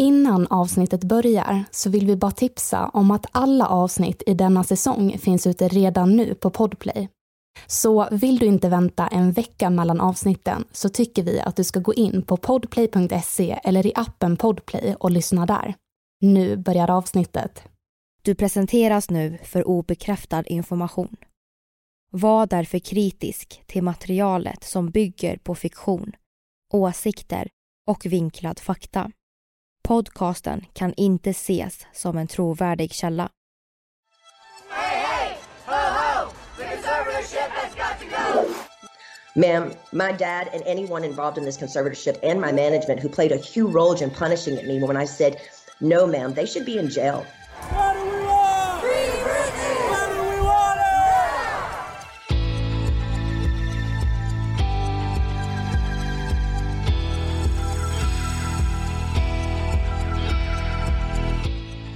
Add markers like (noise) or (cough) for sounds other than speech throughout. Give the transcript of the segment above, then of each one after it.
Innan avsnittet börjar så vill vi bara tipsa om att alla avsnitt i denna säsong finns ute redan nu på Podplay. Så vill du inte vänta en vecka mellan avsnitten så tycker vi att du ska gå in på podplay.se eller i appen Podplay och lyssna där. Nu börjar avsnittet. Du presenteras nu för obekräftad information. Var därför kritisk till materialet som bygger på fiktion, åsikter och vinklad fakta. Podcasten kan inte ses som en trovärdig källa. Ma'am, my dad and anyone involved in this conservatorship and my management who played a huge role in punishing me when I said, no, ma'am, they should be in jail.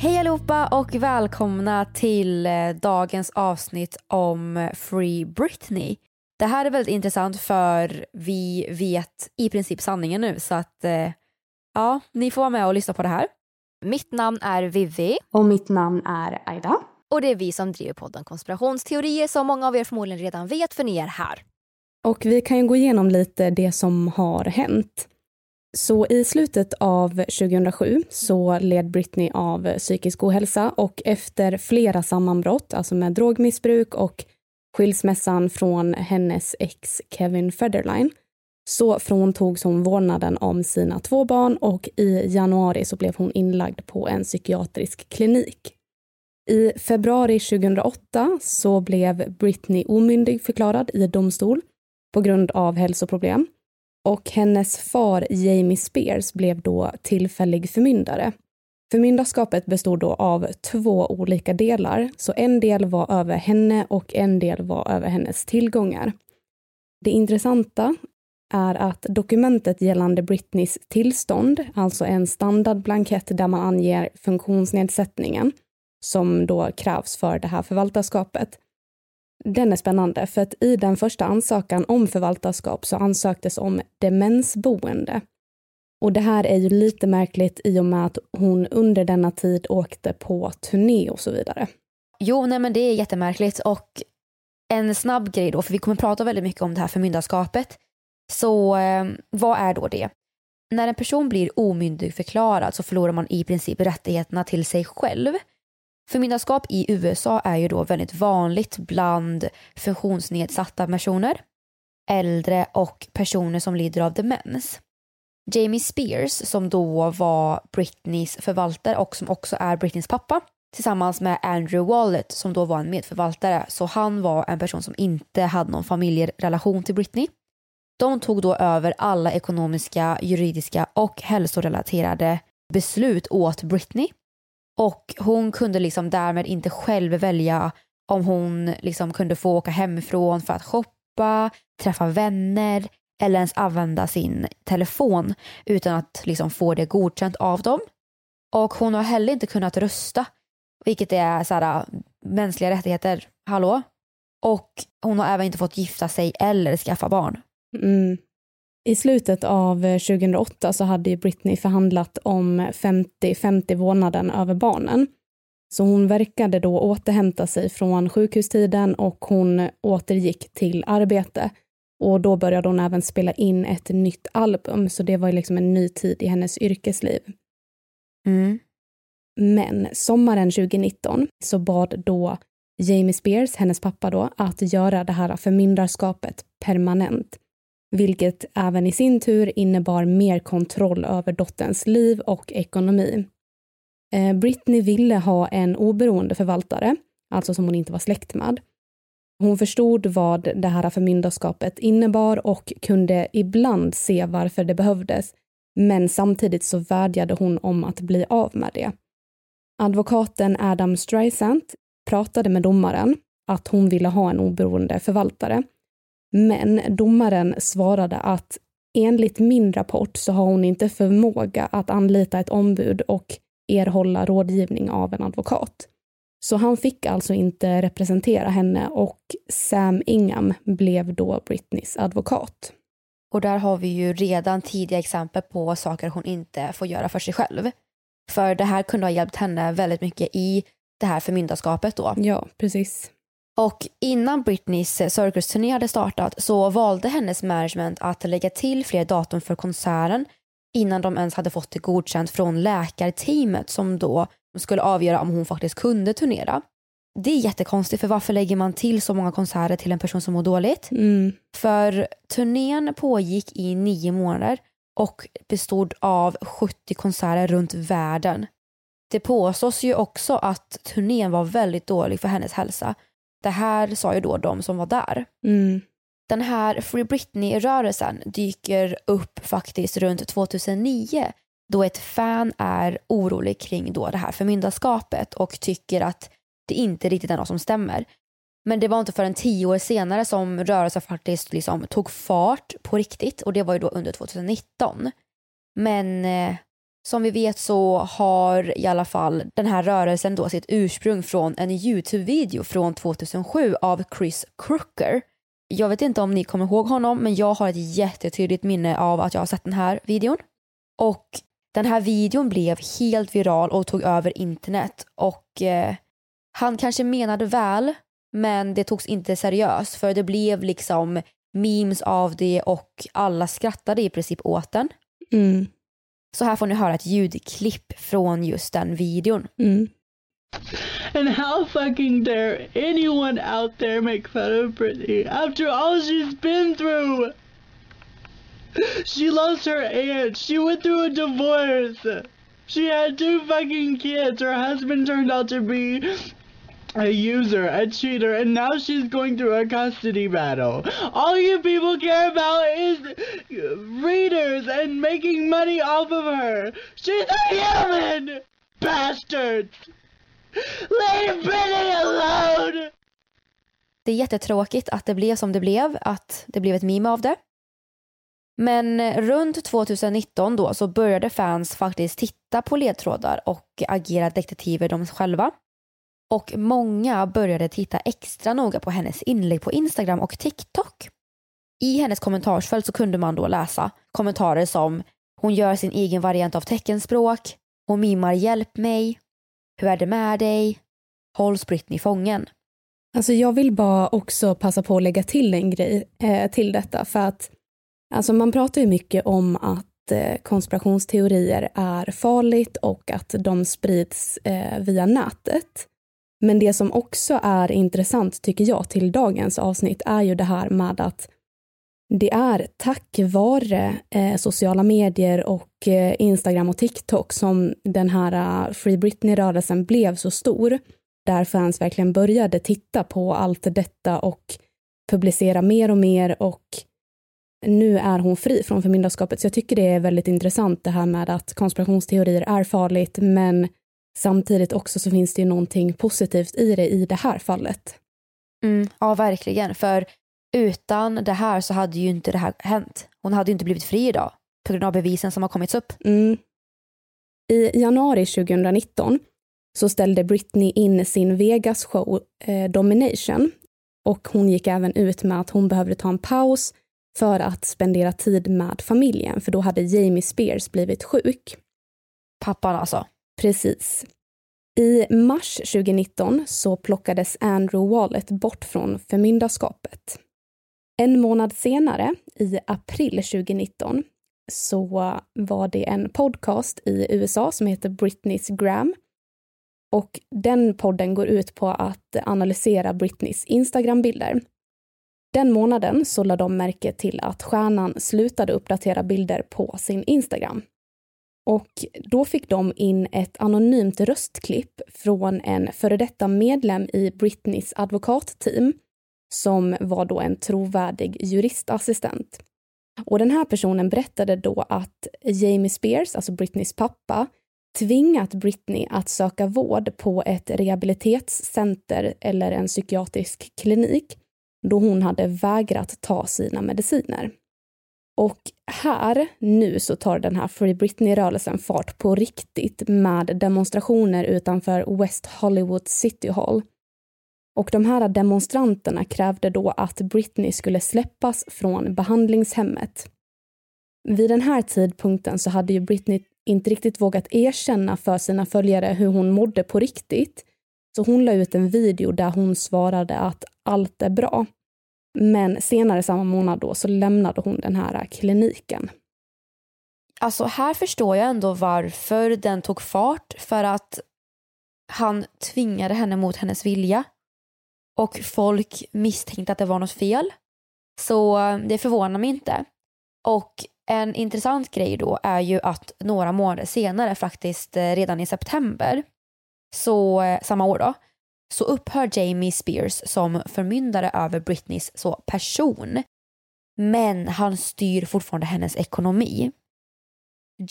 Hej allihopa och välkomna till eh, dagens avsnitt om Free Britney. Det här är väldigt intressant för vi vet i princip sanningen nu så att eh, ja, ni får vara med och lyssna på det här. Mitt namn är Vivi Och mitt namn är Aida. och det är vi som driver podden Konspirationsteorier som många av er förmodligen redan vet för ni är här. Och vi kan ju gå igenom lite det som har hänt. Så i slutet av 2007 så led Britney av psykisk ohälsa och efter flera sammanbrott, alltså med drogmissbruk och skilsmässan från hennes ex Kevin Federline, så fråntogs hon vårdnaden om sina två barn och i januari så blev hon inlagd på en psykiatrisk klinik. I februari 2008 så blev Britney omyndigförklarad i domstol på grund av hälsoproblem och hennes far Jamie Spears blev då tillfällig förmyndare. Förmyndarskapet bestod då av två olika delar, så en del var över henne och en del var över hennes tillgångar. Det intressanta är att dokumentet gällande Britneys tillstånd, alltså en standardblankett där man anger funktionsnedsättningen, som då krävs för det här förvaltarskapet, den är spännande för att i den första ansökan om förvaltarskap så ansöktes om demensboende. Och det här är ju lite märkligt i och med att hon under denna tid åkte på turné och så vidare. Jo, nej men det är jättemärkligt och en snabb grej då, för vi kommer prata väldigt mycket om det här förmyndarskapet. Så eh, vad är då det? När en person blir omyndigförklarad så förlorar man i princip rättigheterna till sig själv. Förmyndarskap i USA är ju då väldigt vanligt bland funktionsnedsatta personer, äldre och personer som lider av demens. Jamie Spears, som då var Britneys förvaltare och som också är Britneys pappa, tillsammans med Andrew Wallet som då var en medförvaltare, så han var en person som inte hade någon familjerelation till Britney. De tog då över alla ekonomiska, juridiska och hälsorelaterade beslut åt Britney och hon kunde liksom därmed inte själv välja om hon liksom kunde få åka hemifrån för att shoppa, träffa vänner eller ens använda sin telefon utan att liksom få det godkänt av dem. Och hon har heller inte kunnat rösta, vilket är så här, äh, mänskliga rättigheter. Hallå? Och hon har även inte fått gifta sig eller skaffa barn. Mm. I slutet av 2008 så hade ju Britney förhandlat om 50-50 vårdnaden över barnen. Så hon verkade då återhämta sig från sjukhustiden och hon återgick till arbete. Och då började hon även spela in ett nytt album, så det var liksom en ny tid i hennes yrkesliv. Mm. Men sommaren 2019 så bad då Jamie Spears, hennes pappa då, att göra det här förmyndarskapet permanent. Vilket även i sin tur innebar mer kontroll över dotterns liv och ekonomi. Eh, Britney ville ha en oberoende förvaltare, alltså som hon inte var släkt med. Hon förstod vad det här förmyndarskapet innebar och kunde ibland se varför det behövdes, men samtidigt så vädjade hon om att bli av med det. Advokaten Adam Streisand pratade med domaren att hon ville ha en oberoende förvaltare. Men domaren svarade att enligt min rapport så har hon inte förmåga att anlita ett ombud och erhålla rådgivning av en advokat. Så han fick alltså inte representera henne och Sam Ingham blev då Britneys advokat. Och där har vi ju redan tidiga exempel på saker hon inte får göra för sig själv. För det här kunde ha hjälpt henne väldigt mycket i det här förmyndarskapet då. Ja, precis. Och innan Britneys cirkusturné hade startat så valde hennes management att lägga till fler datum för konserten innan de ens hade fått det godkänt från läkarteamet som då skulle avgöra om hon faktiskt kunde turnera. Det är jättekonstigt för varför lägger man till så många konserter till en person som mår dåligt? Mm. För turnén pågick i nio månader och bestod av 70 konserter runt världen. Det påstås ju också att turnén var väldigt dålig för hennes hälsa. Det här sa ju då de som var där. Mm. Den här Free Britney-rörelsen dyker upp faktiskt runt 2009 då ett fan är orolig kring då det här förmyndarskapet och tycker att det inte riktigt är något som stämmer. Men det var inte förrän tio år senare som rörelsen faktiskt liksom tog fart på riktigt och det var ju då under 2019. Men eh, som vi vet så har i alla fall den här rörelsen då sitt ursprung från en YouTube-video från 2007 av Chris Crooker. Jag vet inte om ni kommer ihåg honom men jag har ett jättetydligt minne av att jag har sett den här videon. Och den här videon blev helt viral och tog över internet och eh, han kanske menade väl men det togs inte seriöst för det blev liksom memes av det och alla skrattade i princip åt den. Mm. Så här får ni höra ett ljudklipp från just den videon. Mm. And how fucking dare anyone out there make fun of Britney after all she's been through? She lost her aunt. She went through a divorce. She had two fucking kids. Her husband turned out to be a user, a cheater, and now she's going through a custody battle. All you people care about is readers and making money off of her. She's a human! Bastards! Leave Britney alone! Det är jättetråkigt att det blev som det blev, att det blev ett meme av det. Men runt 2019 då så började fans faktiskt titta på ledtrådar och agera detektiver de själva. Och många började titta extra noga på hennes inlägg på Instagram och TikTok. I hennes kommentarsfält så kunde man då läsa kommentarer som hon gör sin egen variant av teckenspråk, hon mimar hjälp mig, hur är det med dig, hålls Britney fången. Alltså jag vill bara också passa på att lägga till en grej eh, till detta för att alltså man pratar ju mycket om att eh, konspirationsteorier är farligt och att de sprids eh, via nätet. Men det som också är intressant tycker jag till dagens avsnitt är ju det här med att det är tack vare eh, sociala medier och eh, Instagram och TikTok som den här uh, Free Britney-rörelsen blev så stor. Där fans verkligen började titta på allt detta och publicera mer och mer och nu är hon fri från förmyndarskapet. Så jag tycker det är väldigt intressant det här med att konspirationsteorier är farligt men samtidigt också så finns det ju någonting positivt i det i det här fallet. Mm, ja, verkligen. För utan det här så hade ju inte det här hänt. Hon hade ju inte blivit fri idag på grund av bevisen som har kommits upp. Mm. I januari 2019 så ställde Britney in sin Vegas-show eh, Domination och hon gick även ut med att hon behövde ta en paus för att spendera tid med familjen, för då hade Jamie Spears blivit sjuk. Pappan alltså. Precis. I mars 2019 så plockades Andrew Wallet bort från förmyndarskapet. En månad senare, i april 2019, så var det en podcast i USA som heter Britney's Gram Och den podden går ut på att analysera Britneys Instagram-bilder. Den månaden så lade de märke till att stjärnan slutade uppdatera bilder på sin Instagram. Och då fick de in ett anonymt röstklipp från en före detta medlem i Britneys advokatteam som var då en trovärdig juristassistent. Och den här personen berättade då att Jamie Spears, alltså Britneys pappa, tvingat Britney att söka vård på ett rehabilitetscenter eller en psykiatrisk klinik då hon hade vägrat ta sina mediciner. Och här, nu, så tar den här Free Britney-rörelsen fart på riktigt med demonstrationer utanför West Hollywood City Hall. Och de här demonstranterna krävde då att Britney skulle släppas från behandlingshemmet. Vid den här tidpunkten så hade ju Britney inte riktigt vågat erkänna för sina följare hur hon mådde på riktigt. Så hon la ut en video där hon svarade att allt är bra. Men senare samma månad då så lämnade hon den här kliniken. Alltså här förstår jag ändå varför den tog fart för att han tvingade henne mot hennes vilja och folk misstänkte att det var något fel. Så eh, det förvånar mig inte. Och en intressant grej då är ju att några månader senare, faktiskt eh, redan i september, så eh, samma år då, så upphör Jamie Spears som förmyndare över Britneys så person. Men han styr fortfarande hennes ekonomi.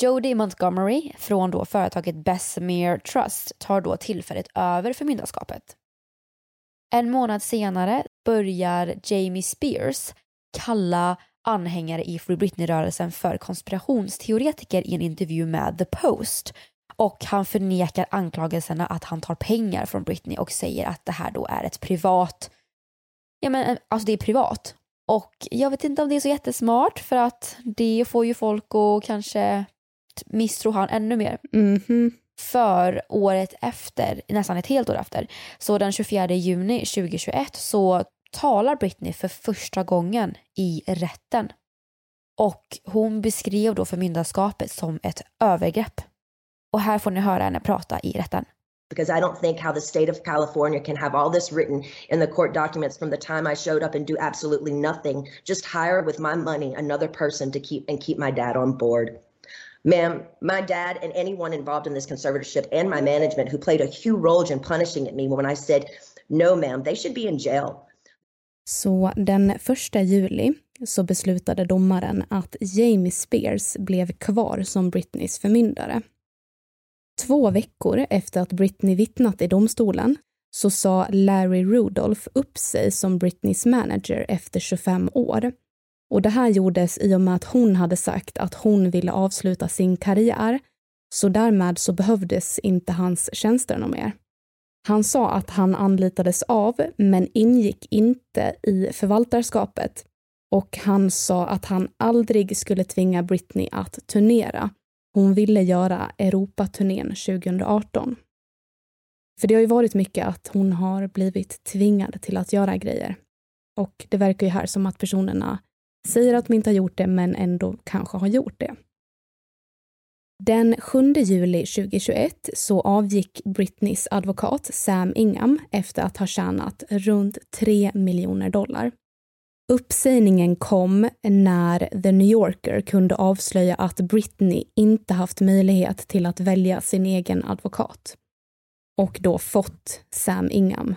Jodie Montgomery från då företaget Bessemer Trust tar då tillfället över förmyndarskapet. En månad senare börjar Jamie Spears kalla anhängare i Free Britney-rörelsen för konspirationsteoretiker i en intervju med The Post och han förnekar anklagelserna att han tar pengar från Britney och säger att det här då är ett privat, ja men alltså det är privat. Och jag vet inte om det är så jättesmart för att det får ju folk att kanske misstro han ännu mer. Mm -hmm. För året efter, nästan ett helt år efter, så den 24 juni 2021 så talar Britney för första gången i rätten. Och hon beskrev då förmyndarskapet som ett övergrepp. Och här får ni höra henne prata i rätten. Because I don't think how the state of California can have all this written in the court documents from the time I showed up and do absolutely nothing, just hire with my money another person to keep and keep my dad on board. Ma'am, my dad and anyone involved in this conservatorship and my management who played a huge role in punishing me when I said, no ma'am, they should be in jail. Så den första juli så beslutade domaren att Jamie Spears blev kvar som Britneys förmyndare. Två veckor efter att Britney vittnat i domstolen så sa Larry Rudolph upp sig som Britneys manager efter 25 år. Och det här gjordes i och med att hon hade sagt att hon ville avsluta sin karriär, så därmed så behövdes inte hans tjänster något mer. Han sa att han anlitades av, men ingick inte i förvaltarskapet. Och han sa att han aldrig skulle tvinga Britney att turnera. Hon ville göra Europaturnén 2018. För det har ju varit mycket att hon har blivit tvingad till att göra grejer. Och det verkar ju här som att personerna säger att de inte har gjort det, men ändå kanske har gjort det. Den 7 juli 2021 så avgick Britneys advokat Sam Ingham efter att ha tjänat runt 3 miljoner dollar. Uppsägningen kom när The New Yorker kunde avslöja att Britney inte haft möjlighet till att välja sin egen advokat och då fått Sam Ingham.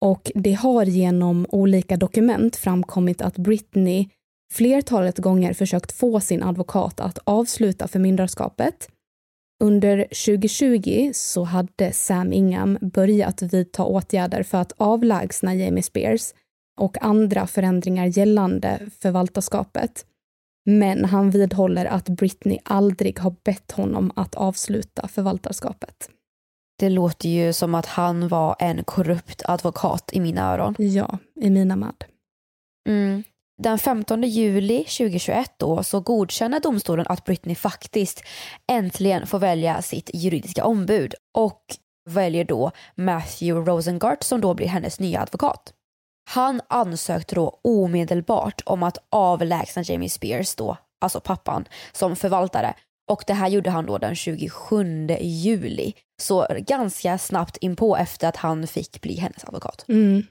Och det har genom olika dokument framkommit att Britney flertalet gånger försökt få sin advokat att avsluta förmyndarskapet. Under 2020 så hade Sam Ingham börjat vidta åtgärder för att avlägsna Jamie Spears och andra förändringar gällande förvaltarskapet. Men han vidhåller att Britney aldrig har bett honom att avsluta förvaltarskapet. Det låter ju som att han var en korrupt advokat i mina öron. Ja, i mina med. Mm. Den 15 juli 2021 då så godkänner domstolen att Britney faktiskt äntligen får välja sitt juridiska ombud och väljer då Matthew Rosengart som då blir hennes nya advokat. Han ansökte då omedelbart om att avlägsna Jamie Spears då, alltså pappan, som förvaltare och det här gjorde han då den 27 juli Så ganska snabbt inpå efter att han fick bli hennes advokat. Mm.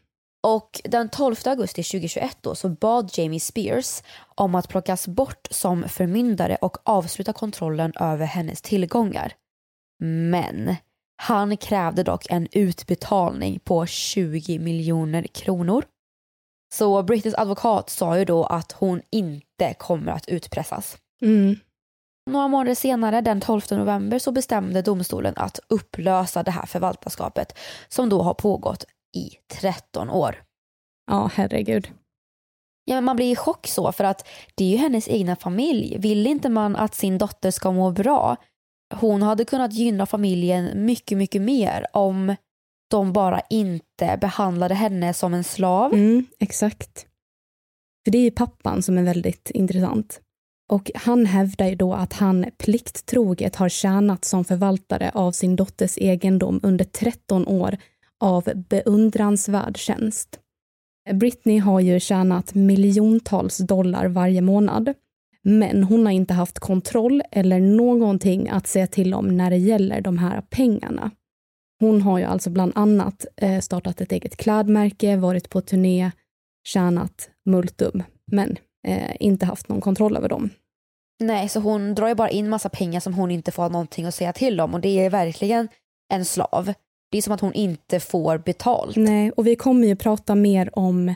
Och den 12 augusti 2021 då så bad Jamie Spears om att plockas bort som förmyndare och avsluta kontrollen över hennes tillgångar. Men han krävde dock en utbetalning på 20 miljoner kronor. Så Britneys advokat sa ju då att hon inte kommer att utpressas. Mm. Några månader senare, den 12 november, så bestämde domstolen att upplösa det här förvaltarskapet som då har pågått i 13 år. Ja, herregud. Ja, men man blir i chock så för att det är ju hennes egna familj. Vill inte man att sin dotter ska må bra? Hon hade kunnat gynna familjen mycket, mycket mer om de bara inte behandlade henne som en slav. Mm, exakt. För det är ju pappan som är väldigt intressant. Och han hävdar ju då att han plikttroget har tjänat som förvaltare av sin dotters egendom under 13 år av beundransvärd tjänst. Britney har ju tjänat miljontals dollar varje månad. Men hon har inte haft kontroll eller någonting att säga till om när det gäller de här pengarna. Hon har ju alltså bland annat eh, startat ett eget klädmärke, varit på turné, tjänat multum, men eh, inte haft någon kontroll över dem. Nej, så hon drar ju bara in massa pengar som hon inte får någonting att säga till om och det är verkligen en slav. Det är som att hon inte får betalt. Nej, och vi kommer ju prata mer om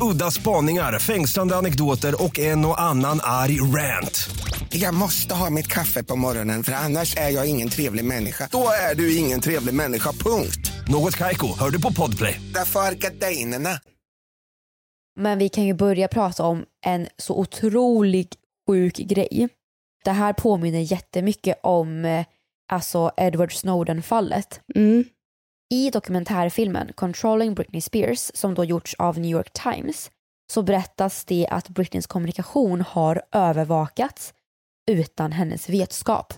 Udda spaningar, fängslande anekdoter och en och annan arg rant. Jag måste ha mitt kaffe på morgonen för annars är jag ingen trevlig människa. Då är du ingen trevlig människa, punkt. Något Kaiko, hör du på Podplay. Därför är gardinerna. Men vi kan ju börja prata om en så otrolig sjuk grej. Det här påminner jättemycket om eh, alltså Edward Snowden-fallet. Mm. I dokumentärfilmen Controlling Britney Spears som då gjorts av New York Times så berättas det att Britneys kommunikation har övervakats utan hennes vetskap.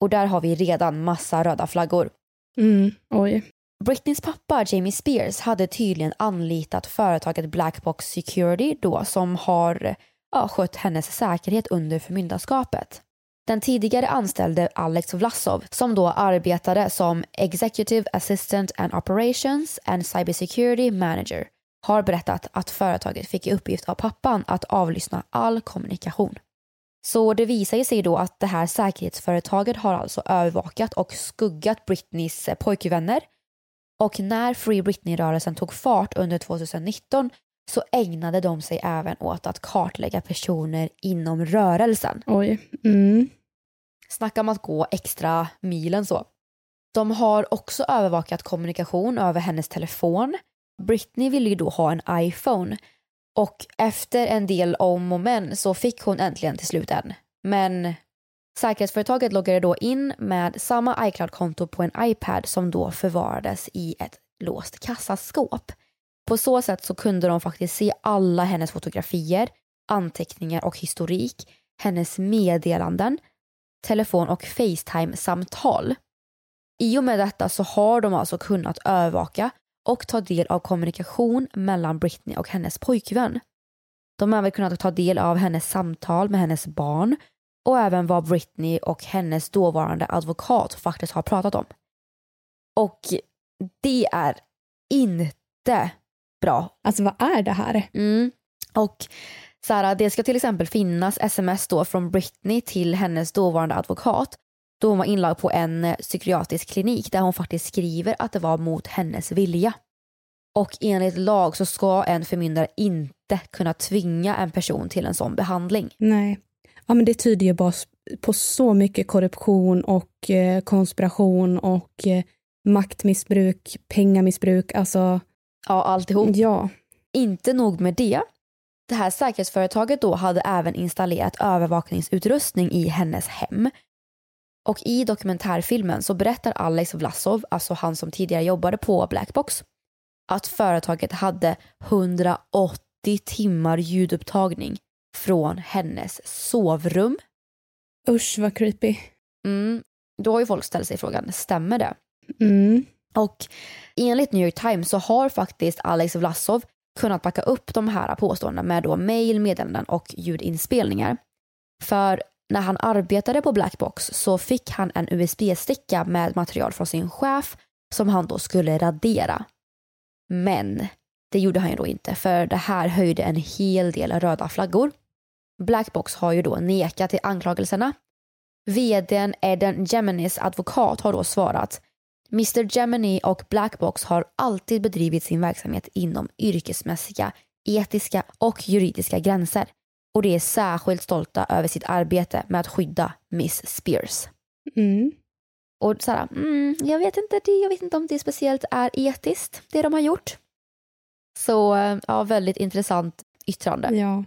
Och där har vi redan massa röda flaggor. Mm. Oj. Britneys pappa Jamie Spears hade tydligen anlitat företaget Blackbox Security då som har ja, skött hennes säkerhet under förmyndarskapet. Den tidigare anställde Alex Vlasov som då arbetade som Executive Assistant and Operations and Cybersecurity Manager har berättat att företaget fick i uppgift av pappan att avlyssna all kommunikation. Så det visar ju sig då att det här säkerhetsföretaget har alltså övervakat och skuggat Britneys pojkvänner och när Free Britney-rörelsen tog fart under 2019 så ägnade de sig även åt att kartlägga personer inom rörelsen. Oj. Mm. Snacka om att gå extra milen så. De har också övervakat kommunikation över hennes telefon. Britney ville ju då ha en iPhone och efter en del om och men så fick hon äntligen till slut en. Men säkerhetsföretaget loggade då in med samma iCloud-konto på en iPad som då förvarades i ett låst kassaskåp. På så sätt så kunde de faktiskt se alla hennes fotografier, anteckningar och historik, hennes meddelanden, telefon och Facetime-samtal. I och med detta så har de alltså kunnat övervaka och ta del av kommunikation mellan Britney och hennes pojkvän. De har även kunnat ta del av hennes samtal med hennes barn och även vad Britney och hennes dåvarande advokat faktiskt har pratat om. Och det är inte bra. Alltså vad är det här? Mm. Och så här, det ska till exempel finnas sms då från Britney till hennes dåvarande advokat då hon var inlagd på en eh, psykiatrisk klinik där hon faktiskt skriver att det var mot hennes vilja. Och enligt lag så ska en förmyndare inte kunna tvinga en person till en sån behandling. Nej. Ja, men det tyder ju bara på så mycket korruption och eh, konspiration och eh, maktmissbruk, pengamissbruk. Alltså, Ja, alltihop. ja. Inte nog med det Det här säkerhetsföretaget då hade även installerat övervakningsutrustning i hennes hem. Och i dokumentärfilmen så berättar Alex Vlasov, alltså han som tidigare jobbade på Blackbox, att företaget hade 180 timmar ljudupptagning från hennes sovrum. Usch vad creepy. Mm. Då har ju folk ställt sig frågan, stämmer det? Mm. Och enligt New York Times så har faktiskt Alex Vlasov kunnat backa upp de här påståendena med då mejl, meddelanden och ljudinspelningar. För när han arbetade på Blackbox så fick han en USB-sticka med material från sin chef som han då skulle radera. Men det gjorde han ju då inte för det här höjde en hel del röda flaggor. Blackbox har ju då nekat till anklagelserna. Vdn Eden Geminis advokat har då svarat Mr Gemini och Blackbox har alltid bedrivit sin verksamhet inom yrkesmässiga, etiska och juridiska gränser och de är särskilt stolta över sitt arbete med att skydda Miss Spears. Mm. Och så här, mm, jag, vet inte, jag vet inte om det speciellt är etiskt, det de har gjort. Så ja, väldigt intressant yttrande. Ja.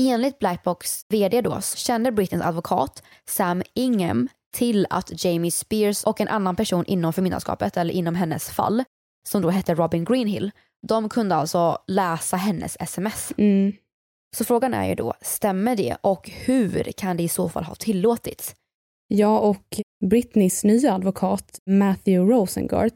Enligt Blackbox vd då känner Britneys advokat Sam Ingham till att Jamie Spears och en annan person inom förmyndarskapet eller inom hennes fall som då hette Robin Greenhill, de kunde alltså läsa hennes sms. Mm. Så frågan är ju då, stämmer det och hur kan det i så fall ha tillåtits? Ja, och Britneys nya advokat Matthew Rosengart,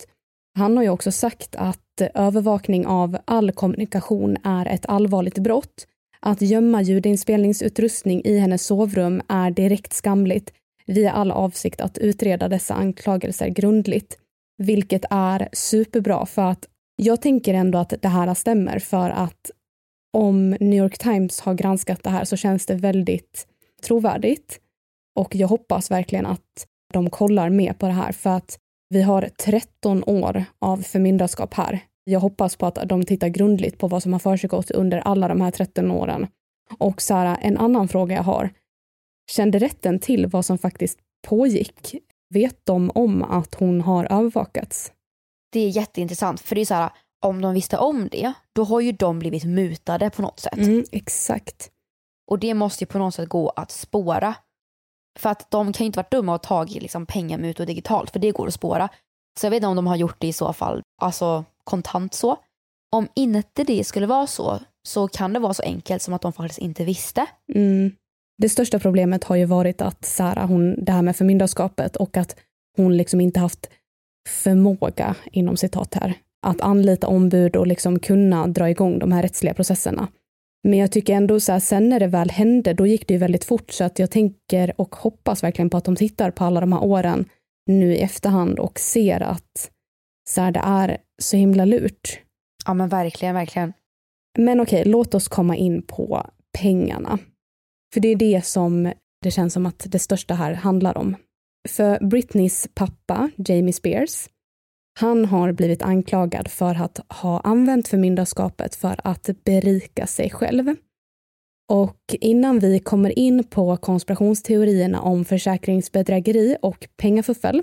han har ju också sagt att övervakning av all kommunikation är ett allvarligt brott. Att gömma ljudinspelningsutrustning i hennes sovrum är direkt skamligt via all avsikt att utreda dessa anklagelser grundligt. Vilket är superbra för att jag tänker ändå att det här stämmer för att om New York Times har granskat det här så känns det väldigt trovärdigt. Och jag hoppas verkligen att de kollar mer på det här för att vi har 13 år av förmyndarskap här. Jag hoppas på att de tittar grundligt på vad som har försiggått under alla de här 13 åren. Och så här, en annan fråga jag har. Kände rätten till vad som faktiskt pågick? Vet de om att hon har övervakats? Det är jätteintressant för det är så här, om de visste om det, då har ju de blivit mutade på något sätt. Mm, exakt. Och det måste ju på något sätt gå att spåra. För att de kan ju inte varit dumma och tagit liksom pengamutor digitalt, för det går att spåra. Så jag vet inte om de har gjort det i så fall, alltså kontant så. Om inte det skulle vara så, så kan det vara så enkelt som att de faktiskt inte visste. Mm. Det största problemet har ju varit att Sara, hon, det här med förmyndarskapet och att hon liksom inte haft förmåga, inom citat här, att anlita ombud och liksom kunna dra igång de här rättsliga processerna. Men jag tycker ändå så här, sen när det väl hände, då gick det ju väldigt fort, så att jag tänker och hoppas verkligen på att de tittar på alla de här åren nu i efterhand och ser att så här, det är så himla lurt. Ja men verkligen, verkligen. Men okej, låt oss komma in på pengarna. För det är det som det känns som att det största här handlar om. För Britneys pappa, Jamie Spears, han har blivit anklagad för att ha använt förmyndarskapet för att berika sig själv. Och innan vi kommer in på konspirationsteorierna om försäkringsbedrägeri och pengafuffel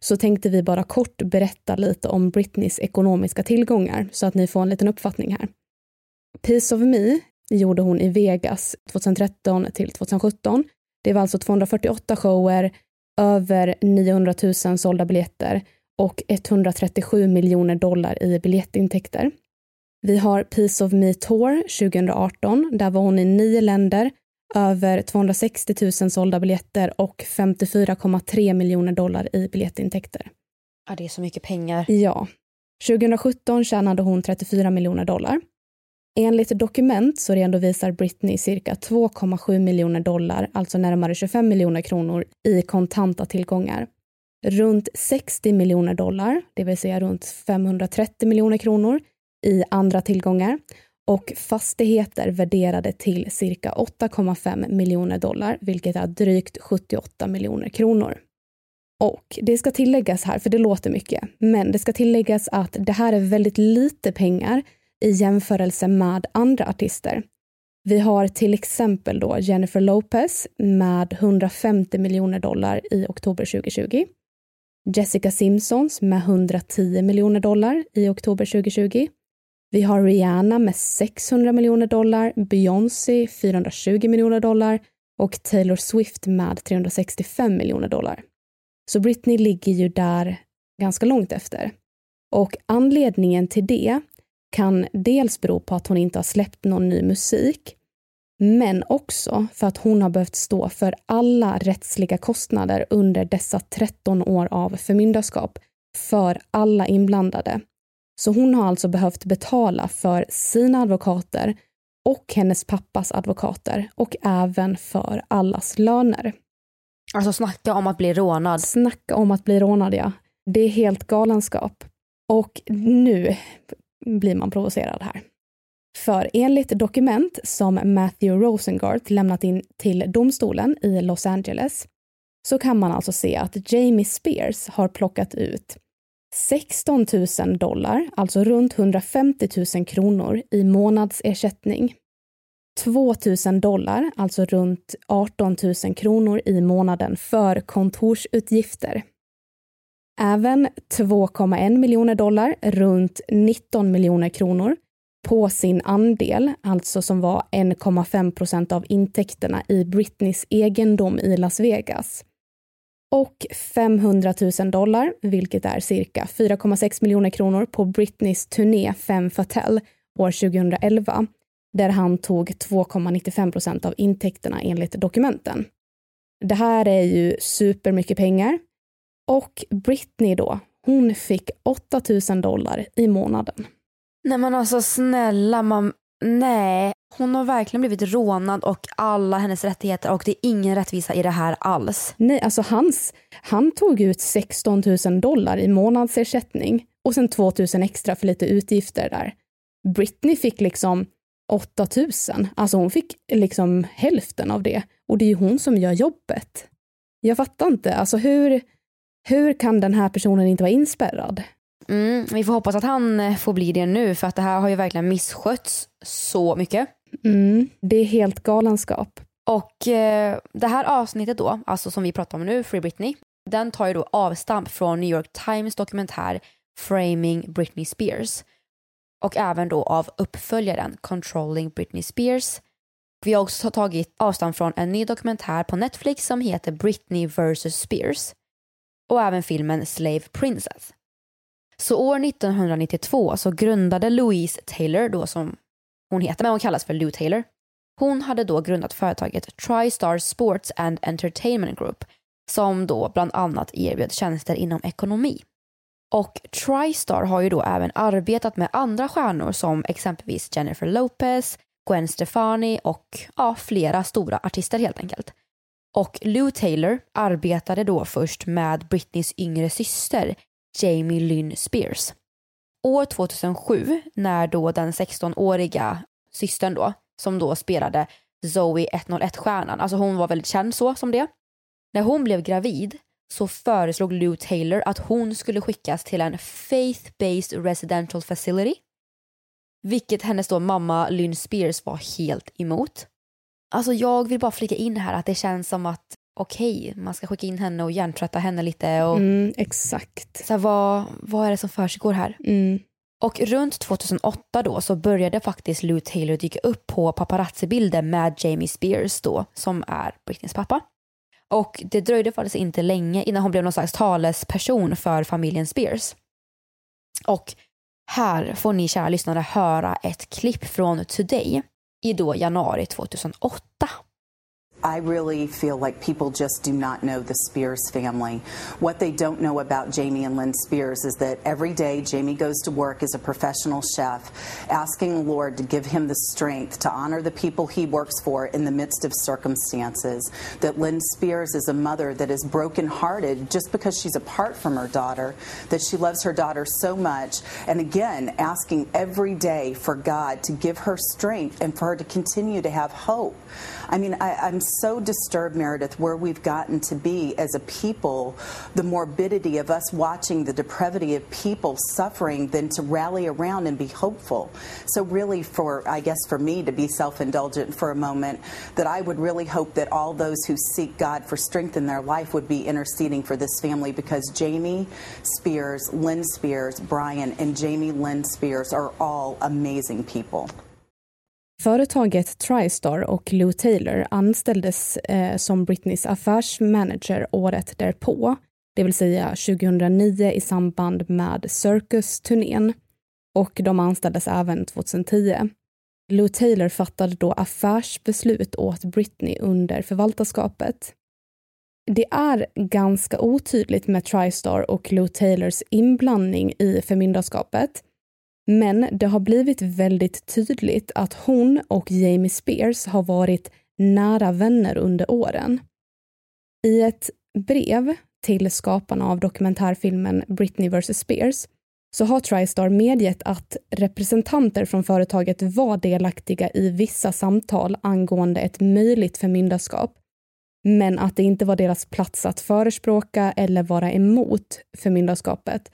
så tänkte vi bara kort berätta lite om Britneys ekonomiska tillgångar så att ni får en liten uppfattning här. Piece of Me gjorde hon i Vegas 2013 till 2017. Det var alltså 248 shower, över 900 000 sålda biljetter och 137 miljoner dollar i biljettintäkter. Vi har Piece of Me Tour 2018. Där var hon i nio länder, över 260 000 sålda biljetter och 54,3 miljoner dollar i biljettintäkter. Ja, det är så mycket pengar. Ja. 2017 tjänade hon 34 miljoner dollar. Enligt dokument så redovisar Britney cirka 2,7 miljoner dollar, alltså närmare 25 miljoner kronor, i kontanta tillgångar. Runt 60 miljoner dollar, det vill säga runt 530 miljoner kronor, i andra tillgångar och fastigheter värderade till cirka 8,5 miljoner dollar, vilket är drygt 78 miljoner kronor. Och det ska tilläggas här, för det låter mycket, men det ska tilläggas att det här är väldigt lite pengar i jämförelse med andra artister. Vi har till exempel då Jennifer Lopez med 150 miljoner dollar i oktober 2020. Jessica Simpsons med 110 miljoner dollar i oktober 2020 Vi har Rihanna med 600 miljoner dollar, Beyoncé 420 miljoner dollar och Taylor Swift med 365 miljoner dollar. Så Britney ligger ju där ganska långt efter. Och anledningen till det kan dels bero på att hon inte har släppt någon ny musik, men också för att hon har behövt stå för alla rättsliga kostnader under dessa 13 år av förmyndarskap för alla inblandade. Så hon har alltså behövt betala för sina advokater och hennes pappas advokater och även för allas löner. Alltså snacka om att bli rånad. Snacka om att bli rånad, ja. Det är helt galenskap. Och nu blir man provocerad här. För enligt dokument som Matthew Rosengart lämnat in till domstolen i Los Angeles så kan man alltså se att Jamie Spears har plockat ut 16 000 dollar, alltså runt 150 000 kronor i månadsersättning. 2 000 dollar, alltså runt 18 000 kronor i månaden för kontorsutgifter. Även 2,1 miljoner dollar, runt 19 miljoner kronor, på sin andel, alltså som var 1,5 procent av intäkterna i Britneys egendom i Las Vegas. Och 500 000 dollar, vilket är cirka 4,6 miljoner kronor på Britneys turné Femme Fatale år 2011, där han tog 2,95 procent av intäkterna enligt dokumenten. Det här är ju supermycket pengar. Och Britney då, hon fick 8 000 dollar i månaden. Nej men alltså snälla man, nej. Hon har verkligen blivit rånad och alla hennes rättigheter och det är ingen rättvisa i det här alls. Nej, alltså hans, han tog ut 16 000 dollar i månadsersättning och sen 2 000 extra för lite utgifter där. Britney fick liksom 8 000, alltså hon fick liksom hälften av det och det är ju hon som gör jobbet. Jag fattar inte, alltså hur, hur kan den här personen inte vara inspärrad? Mm, vi får hoppas att han eh, får bli det nu för att det här har ju verkligen misskötts så mycket. Mm, det är helt galenskap. Och eh, det här avsnittet då, alltså som vi pratar om nu, Free Britney, den tar ju då avstamp från New York Times dokumentär Framing Britney Spears och även då av uppföljaren Controlling Britney Spears. Vi har också tagit avstamp från en ny dokumentär på Netflix som heter Britney vs Spears och även filmen Slave Princess. Så år 1992 så grundade Louise Taylor, då som hon heter, men hon kallas för Lou Taylor. Hon hade då grundat företaget TriStar Sports and Entertainment Group som då bland annat erbjöd tjänster inom ekonomi. Och TriStar har ju då även arbetat med andra stjärnor som exempelvis Jennifer Lopez, Gwen Stefani och ja, flera stora artister helt enkelt. Och Lou Taylor arbetade då först med Britneys yngre syster Jamie Lynn Spears. År 2007, när då den 16-åriga systern då, som då spelade Zoe 101-stjärnan, alltså hon var väldigt känd så som det. När hon blev gravid så föreslog Lou Taylor att hon skulle skickas till en faith-based residential facility. Vilket hennes då mamma Lynn Spears var helt emot. Alltså jag vill bara flika in här att det känns som att okej, okay, man ska skicka in henne och hjärntvätta henne lite. Och, mm, exakt. Så här, vad, vad är det som försiggår här? Mm. Och runt 2008 då så började faktiskt Lou Taylor dyka upp på paparazzi-bilder med Jamie Spears då, som är Britneys pappa. Och det dröjde faktiskt inte länge innan hon blev någon slags talesperson för familjen Spears. Och här får ni kära lyssnare höra ett klipp från Today i då januari 2008. I really feel like people just do not know the Spears family. What they don't know about Jamie and Lynn Spears is that every day Jamie goes to work as a professional chef, asking the Lord to give him the strength to honor the people he works for in the midst of circumstances. That Lynn Spears is a mother that is brokenhearted just because she's apart from her daughter, that she loves her daughter so much, and again, asking every day for God to give her strength and for her to continue to have hope. I mean, I, I'm so disturbed, Meredith, where we've gotten to be as a people, the morbidity of us watching the depravity of people suffering, than to rally around and be hopeful. So, really, for I guess for me to be self indulgent for a moment, that I would really hope that all those who seek God for strength in their life would be interceding for this family because Jamie Spears, Lynn Spears, Brian, and Jamie Lynn Spears are all amazing people. Företaget Tristar och Lou Taylor anställdes eh, som Britneys affärsmanager året därpå, det vill säga 2009 i samband med Circus-turnén. Och de anställdes även 2010. Lou Taylor fattade då affärsbeslut åt Britney under förvaltarskapet. Det är ganska otydligt med Tristar och Lou Taylors inblandning i förmyndarskapet men det har blivit väldigt tydligt att hon och Jamie Spears har varit nära vänner under åren. I ett brev till skaparna av dokumentärfilmen Britney vs Spears så har Tristar medgett att representanter från företaget var delaktiga i vissa samtal angående ett möjligt förmyndarskap, men att det inte var deras plats att förespråka eller vara emot förmyndarskapet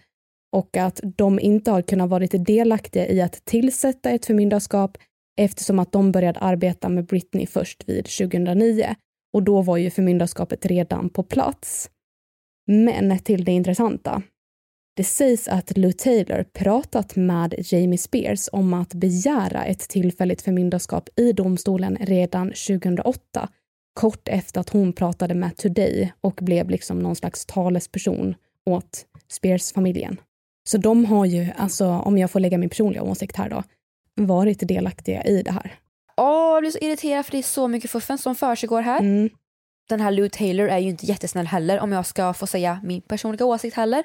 och att de inte har kunnat vara delaktiga i att tillsätta ett förmyndarskap eftersom att de började arbeta med Britney först vid 2009 och då var ju förmyndarskapet redan på plats. Men till det intressanta. Det sägs att Lou Taylor pratat med Jamie Spears om att begära ett tillfälligt förmyndarskap i domstolen redan 2008, kort efter att hon pratade med Today och blev liksom någon slags talesperson åt Spears-familjen. Så de har ju, alltså om jag får lägga min personliga åsikt här då, varit delaktiga i det här. Åh, jag blir så irriterad för det är så mycket fuffens som försiggår här. Mm. Den här Lou Taylor är ju inte jättesnäll heller om jag ska få säga min personliga åsikt heller.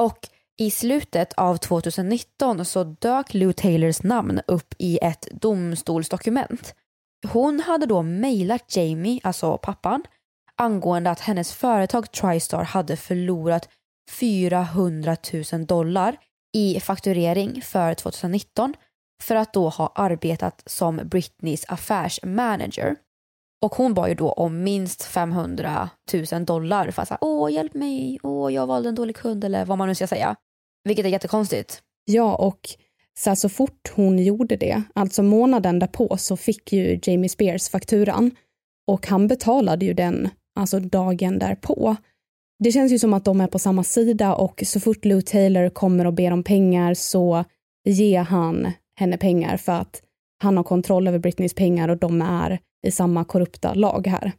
Och i slutet av 2019 så dök Lou Taylors namn upp i ett domstolsdokument. Hon hade då mejlat Jamie, alltså pappan, angående att hennes företag Tristar hade förlorat 400 000 dollar i fakturering för 2019 för att då ha arbetat som Britneys affärsmanager. Och hon bad ju då om minst 500 000 dollar för att säga åh hjälp mig, åh jag valde en dålig kund eller vad man nu ska säga. Vilket är jättekonstigt. Ja, och så, här, så fort hon gjorde det, alltså månaden därpå, så fick ju Jamie Spears fakturan och han betalade ju den alltså dagen därpå. Det känns ju som att de är på samma sida och så fort Lou Taylor kommer och ber om pengar så ger han henne pengar för att han har kontroll över Britneys pengar och de är i samma korrupta lag här.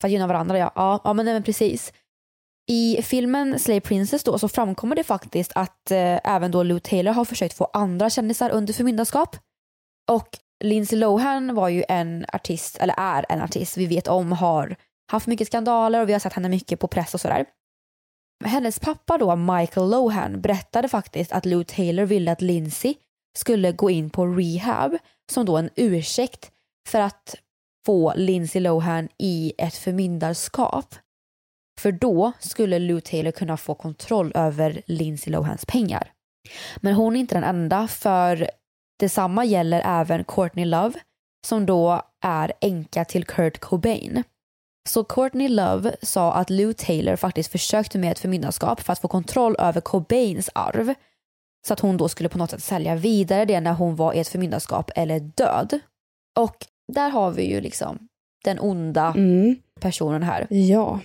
För att gynna varandra ja. Ja, ja men, nej, men precis. I filmen Slay Princess då så framkommer det faktiskt att eh, även då Lou Taylor har försökt få andra kändisar under förmyndarskap. Och Lindsay Lohan var ju en artist, eller är en artist vi vet om har haft mycket skandaler och vi har sett henne mycket på press och sådär. Hennes pappa då, Michael Lohan, berättade faktiskt att Lou Taylor ville att Lindsay skulle gå in på rehab som då en ursäkt för att få Lindsay Lohan i ett förmyndarskap. För då skulle Lou Taylor kunna få kontroll över Lindsay Lohans pengar. Men hon är inte den enda för detsamma gäller även Courtney Love som då är änka till Kurt Cobain. Så Courtney Love sa att Lou Taylor faktiskt försökte med ett förmyndarskap för att få kontroll över Cobains arv. Så att hon då skulle på något sätt sälja vidare det när hon var i ett förmyndarskap eller död. Och där har vi ju liksom den onda mm. personen här. Ja.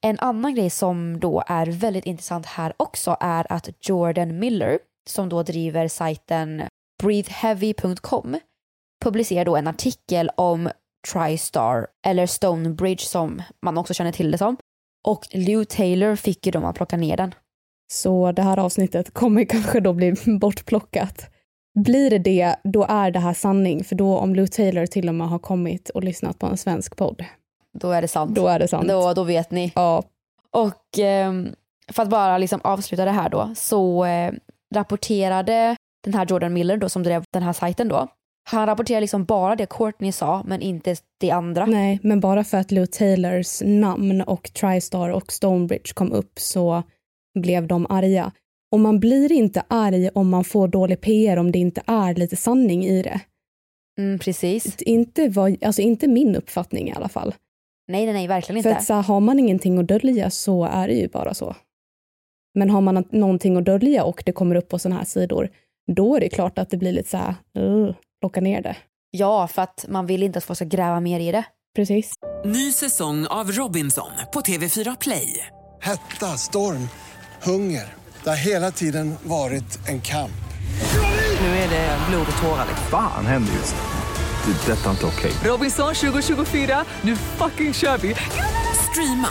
En annan grej som då är väldigt intressant här också är att Jordan Miller, som då driver sajten breatheheavy.com, publicerar då en artikel om TriStar eller Stonebridge som man också känner till det som. Och Lou Taylor fick ju dem att plocka ner den. Så det här avsnittet kommer (laughs) kanske då bli bortplockat. Blir det det, då är det här sanning. För då om Lou Taylor till och med har kommit och lyssnat på en svensk podd. Då är det sant. Då är det sant. Då, då vet ni. Ja. Och eh, för att bara liksom avsluta det här då så eh, rapporterade den här Jordan Miller då som drev den här sajten då han rapporterar liksom bara det Courtney sa men inte det andra. Nej, men bara för att Lou Taylors namn och Tristar och Stonebridge kom upp så blev de arga. Och man blir inte arg om man får dålig PR om det inte är lite sanning i det. Mm, precis. Inte, vad, alltså inte min uppfattning i alla fall. Nej, nej, nej, verkligen För inte. att så här, har man ingenting att dölja så är det ju bara så. Men har man någonting att dölja och det kommer upp på sådana här sidor, då är det klart att det blir lite så här, uh, plocka ner det. Ja, för att man vill inte att folk ska gräva mer i det. Precis. Ny säsong av Robinson på TV4 Play. Hetta, storm, hunger. Det har hela tiden varit en kamp. Nu är det blod och tårar. liksom. Fan händer just nu. Det. är Detta är inte okej. Robinson 2024, nu fucking kör vi! Streama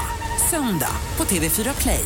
söndag på TV4 Play.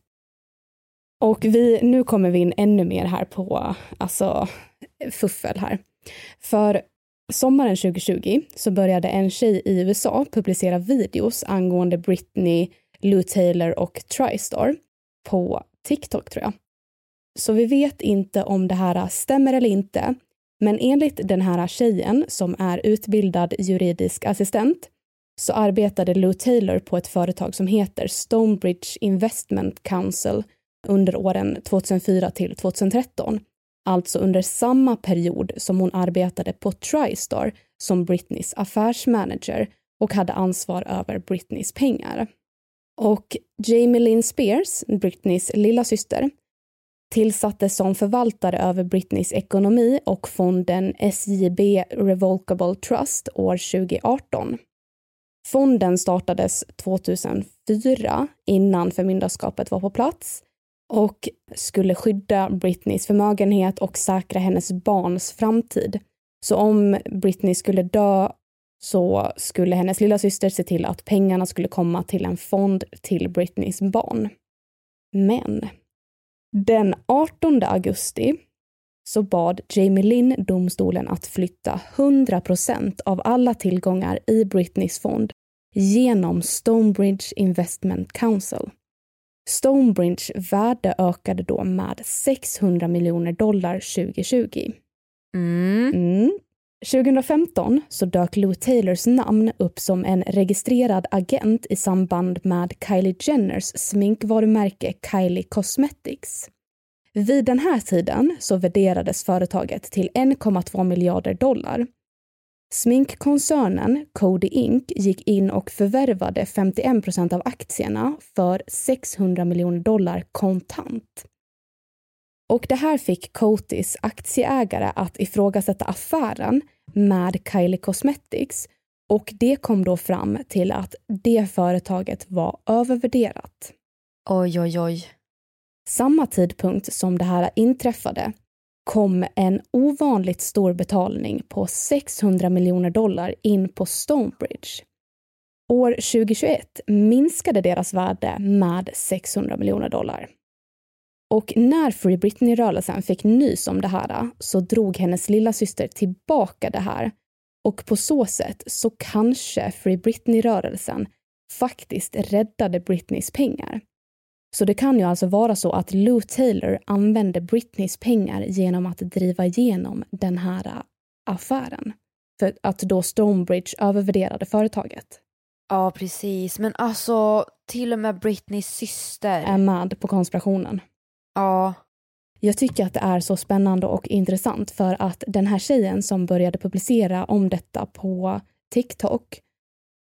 Och vi, nu kommer vi in ännu mer här på alltså, fuffel här. För sommaren 2020 så började en tjej i USA publicera videos angående Britney, Lou Taylor och Tristar på TikTok tror jag. Så vi vet inte om det här stämmer eller inte, men enligt den här tjejen som är utbildad juridisk assistent så arbetade Lou Taylor på ett företag som heter Stonebridge Investment Council under åren 2004 till 2013. Alltså under samma period som hon arbetade på Tristar som Britneys affärsmanager och hade ansvar över Britneys pengar. Och Jamie Lynn Spears, Britneys lilla syster, tillsattes som förvaltare över Britneys ekonomi och fonden SJB Revocable Trust år 2018. Fonden startades 2004 innan förmyndarskapet var på plats och skulle skydda Britneys förmögenhet och säkra hennes barns framtid. Så om Britney skulle dö så skulle hennes lilla syster se till att pengarna skulle komma till en fond till Britneys barn. Men den 18 augusti så bad Jamie Lynn domstolen att flytta 100% av alla tillgångar i Britneys fond genom Stonebridge Investment Council. Stonebridge värde ökade då med 600 miljoner dollar 2020. Mm. Mm. 2015 så dök Lou Taylors namn upp som en registrerad agent i samband med Kylie Jenners sminkvarumärke Kylie Cosmetics. Vid den här tiden så värderades företaget till 1,2 miljarder dollar. Sminkkoncernen Cody Inc gick in och förvärvade 51 procent av aktierna för 600 miljoner dollar kontant. Och det här fick Coatys aktieägare att ifrågasätta affären med Kylie Cosmetics och det kom då fram till att det företaget var övervärderat. Oj, oj, oj. Samma tidpunkt som det här inträffade kom en ovanligt stor betalning på 600 miljoner dollar in på Stonebridge. År 2021 minskade deras värde med 600 miljoner dollar. Och när Free Britney-rörelsen fick nys om det här så drog hennes lilla syster tillbaka det här och på så sätt så kanske Free Britney-rörelsen faktiskt räddade Britneys pengar. Så det kan ju alltså vara så att Lou Taylor använde Britneys pengar genom att driva igenom den här affären. För att då Stonebridge övervärderade företaget. Ja, precis. Men alltså, till och med Britneys syster. Är med på konspirationen. Ja. Jag tycker att det är så spännande och intressant för att den här tjejen som började publicera om detta på TikTok,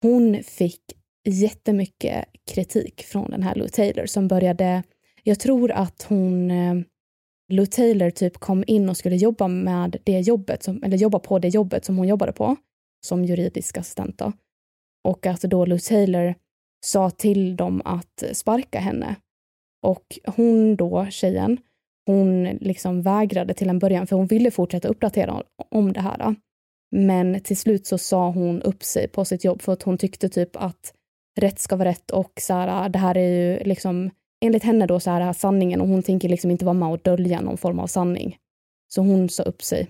hon fick jättemycket kritik från den här Lou Taylor som började, jag tror att hon, eh, Lou Taylor typ kom in och skulle jobba med det jobbet, som, eller jobba på det jobbet som hon jobbade på, som juridisk assistent då. Och att då Lou Taylor sa till dem att sparka henne. Och hon då, tjejen, hon liksom vägrade till en början för hon ville fortsätta uppdatera om det här. Men till slut så sa hon upp sig på sitt jobb för att hon tyckte typ att rätt ska vara rätt och så här, det här är ju liksom enligt henne då så här sanningen och hon tänker liksom inte vara med och dölja någon form av sanning. Så hon sa upp sig.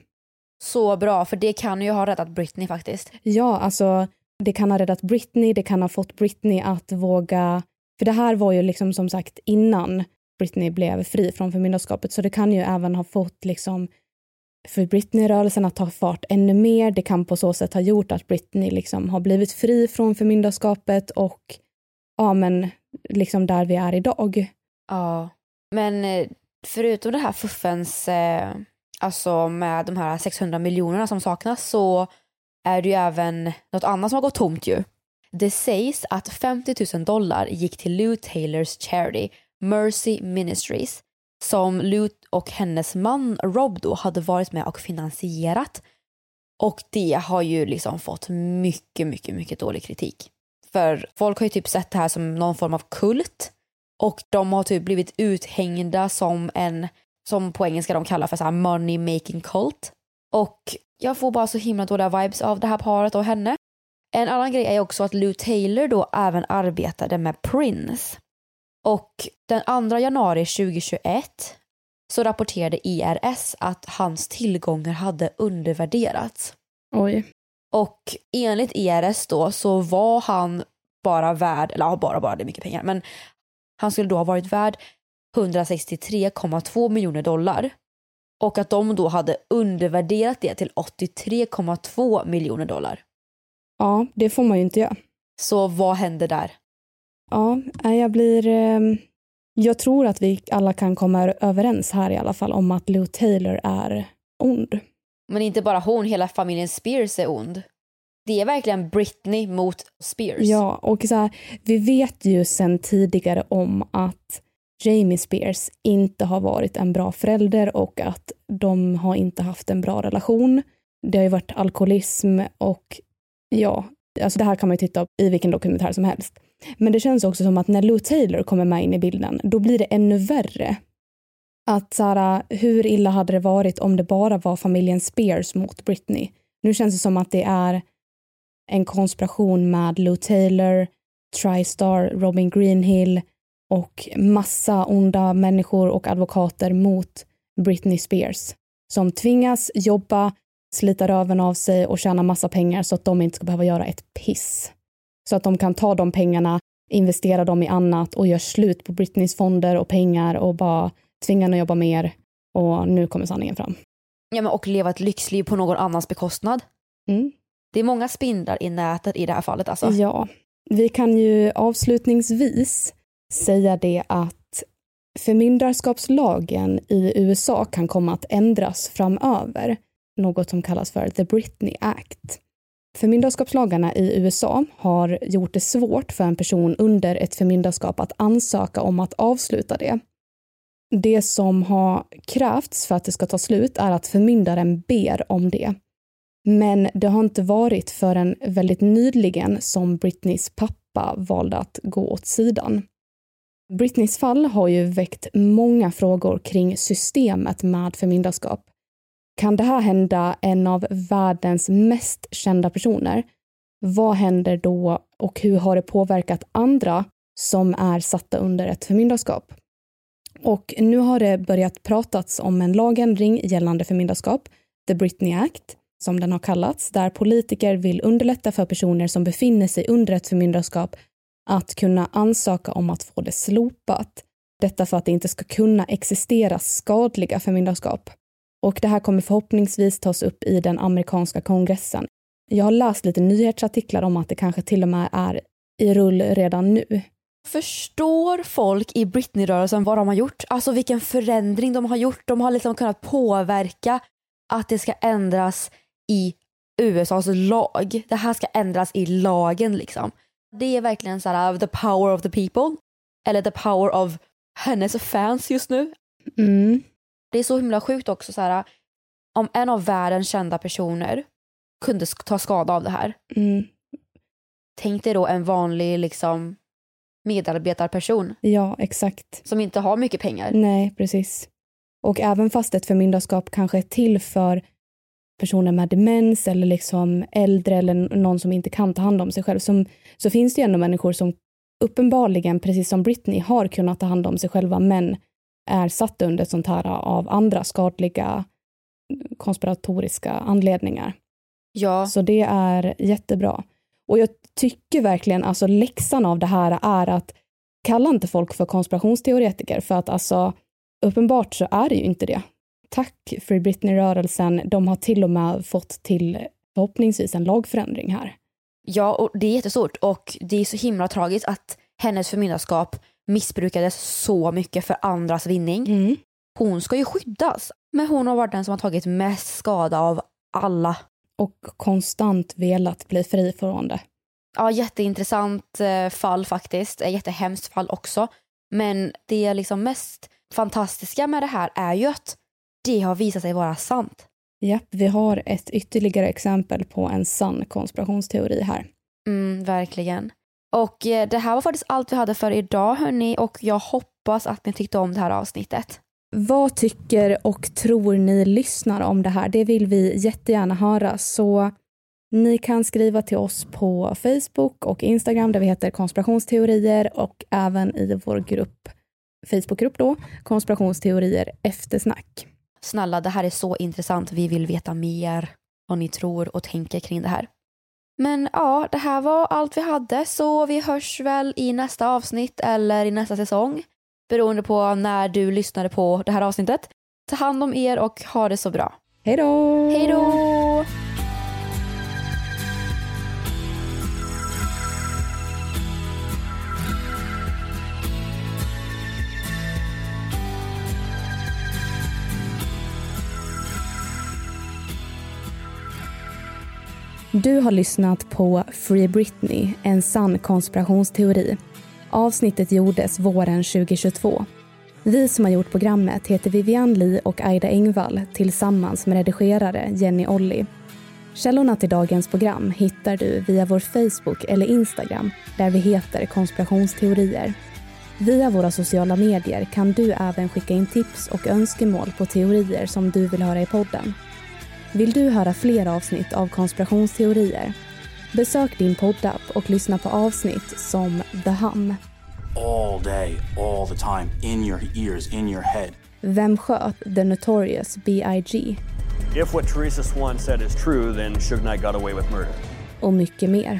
så bra för det kan ju ha räddat Britney faktiskt. Ja, alltså det kan ha räddat Britney, det kan ha fått Britney att våga... För det här var ju liksom som sagt innan Britney blev fri från förmyndarskapet, så det kan ju även ha fått liksom för Britney-rörelsen att ta fart ännu mer. Det kan på så sätt ha gjort att Britney liksom har blivit fri från förmyndarskapet och ja, men liksom där vi är idag. Ja, men eh, förutom det här fuffens, eh, alltså med de här 600 miljonerna som saknas så är det ju även något annat som har gått tomt ju. Det sägs att 50 000 dollar gick till Lou Taylors charity Mercy Ministries som Lut och hennes man Rob då hade varit med och finansierat. Och det har ju liksom fått mycket, mycket, mycket dålig kritik. För folk har ju typ sett det här som någon form av kult och de har typ blivit uthängda som en, som på engelska de kallar för så här money making cult. Och jag får bara så himla dåliga vibes av det här paret och henne. En annan grej är också att Lou Taylor då även arbetade med Prince. Och den 2 januari 2021 så rapporterade IRS att hans tillgångar hade undervärderats. Oj. Och enligt IRS då så var han bara värd, eller ja, bara bara det är mycket pengar, men han skulle då ha varit värd 163,2 miljoner dollar. Och att de då hade undervärderat det till 83,2 miljoner dollar. Ja, det får man ju inte göra. Så vad händer där? Ja, jag blir... Eh, jag tror att vi alla kan komma överens här i alla fall om att Lou Taylor är ond. Men inte bara hon, hela familjen Spears är ond. Det är verkligen Britney mot Spears. Ja, och så här, vi vet ju sen tidigare om att Jamie Spears inte har varit en bra förälder och att de har inte haft en bra relation. Det har ju varit alkoholism och ja, alltså det här kan man ju titta i vilken dokumentär som helst. Men det känns också som att när Lou Taylor kommer med in i bilden, då blir det ännu värre. Att Sara, hur illa hade det varit om det bara var familjen Spears mot Britney? Nu känns det som att det är en konspiration med Lou Taylor, Tristar, Robin Greenhill och massa onda människor och advokater mot Britney Spears som tvingas jobba, slita röven av sig och tjäna massa pengar så att de inte ska behöva göra ett piss. Så att de kan ta de pengarna, investera dem i annat och göra slut på Britneys fonder och pengar och bara tvinga henne att jobba mer. Och nu kommer sanningen fram. Ja, men och leva ett lyxliv på någon annans bekostnad. Mm. Det är många spindlar i nätet i det här fallet alltså. Ja, vi kan ju avslutningsvis säga det att förmyndarskapslagen i USA kan komma att ändras framöver. Något som kallas för The Britney Act. Förmyndarskapslagarna i USA har gjort det svårt för en person under ett förmyndarskap att ansöka om att avsluta det. Det som har krävts för att det ska ta slut är att förmyndaren ber om det. Men det har inte varit förrän väldigt nyligen som Britneys pappa valde att gå åt sidan. Britneys fall har ju väckt många frågor kring systemet med förmyndarskap. Kan det här hända en av världens mest kända personer? Vad händer då och hur har det påverkat andra som är satta under ett förmyndarskap? Och nu har det börjat pratats om en lagändring gällande förmyndarskap, The Britney Act, som den har kallats, där politiker vill underlätta för personer som befinner sig under ett förmyndarskap att kunna ansöka om att få det slopat. Detta för att det inte ska kunna existera skadliga förmyndarskap. Och det här kommer förhoppningsvis tas upp i den amerikanska kongressen. Jag har läst lite nyhetsartiklar om att det kanske till och med är i rull redan nu. Förstår folk i Britney-rörelsen vad de har gjort? Alltså vilken förändring de har gjort. De har liksom kunnat påverka att det ska ändras i USAs lag. Det här ska ändras i lagen liksom. Det är verkligen så här, the power of the people. Eller the power of hennes fans just nu. Mm. Det är så himla sjukt också så här, om en av världens kända personer kunde ta skada av det här. Mm. Tänk dig då en vanlig liksom medarbetarperson. Ja, exakt. Som inte har mycket pengar. Nej, precis. Och även fast ett förmyndarskap kanske är till för personer med demens eller liksom äldre eller någon som inte kan ta hand om sig själv som, så finns det ju ändå människor som uppenbarligen, precis som Britney, har kunnat ta hand om sig själva men är satta under sånt här av andra skadliga konspiratoriska anledningar. Ja. Så det är jättebra. Och jag tycker verkligen, alltså läxan av det här är att kalla inte folk för konspirationsteoretiker för att alltså uppenbart så är det ju inte det. Tack Free Britney-rörelsen, de har till och med fått till förhoppningsvis en lagförändring här. Ja, och det är jättestort och det är så himla tragiskt att hennes förmyndarskap missbrukades så mycket för andras vinning. Mm. Hon ska ju skyddas, men hon har varit den som har tagit mest skada av alla. Och konstant velat bli fri från det. Ja, jätteintressant eh, fall faktiskt. Ett jättehemskt fall också. Men det liksom mest fantastiska med det här är ju att det har visat sig vara sant. Japp, vi har ett ytterligare exempel på en sann konspirationsteori här. Mm, verkligen. Och eh, det här var faktiskt allt vi hade för idag hörni och jag hoppas att ni tyckte om det här avsnittet. Vad tycker och tror ni lyssnar om det här? Det vill vi jättegärna höra. Så ni kan skriva till oss på Facebook och Instagram där vi heter konspirationsteorier och även i vår grupp, Facebookgrupp då, konspirationsteorier eftersnack. Snälla, det här är så intressant. Vi vill veta mer vad ni tror och tänker kring det här. Men ja, det här var allt vi hade så vi hörs väl i nästa avsnitt eller i nästa säsong beroende på när du lyssnade på det här avsnittet. Ta hand om er och ha det så bra. Hej då! Hej då! Du har lyssnat på Free Britney, en sann konspirationsteori. Avsnittet gjordes våren 2022. Vi som har gjort programmet heter Vivian Lee och Aida Engvall tillsammans med redigerare Jenny Olli. Källorna till dagens program hittar du via vår Facebook eller Instagram där vi heter konspirationsteorier. Via våra sociala medier kan du även skicka in tips och önskemål på teorier som du vill höra i podden. Vill du höra fler avsnitt av konspirationsteorier? Besök din poddapp och lyssna på avsnitt som The Hum. all day, all the time, in your ears, in your head. Vem sköt The Notorious B.I.G. If what Teresa Swan said is true, then Suge Knight got away with murder. och mycket mer.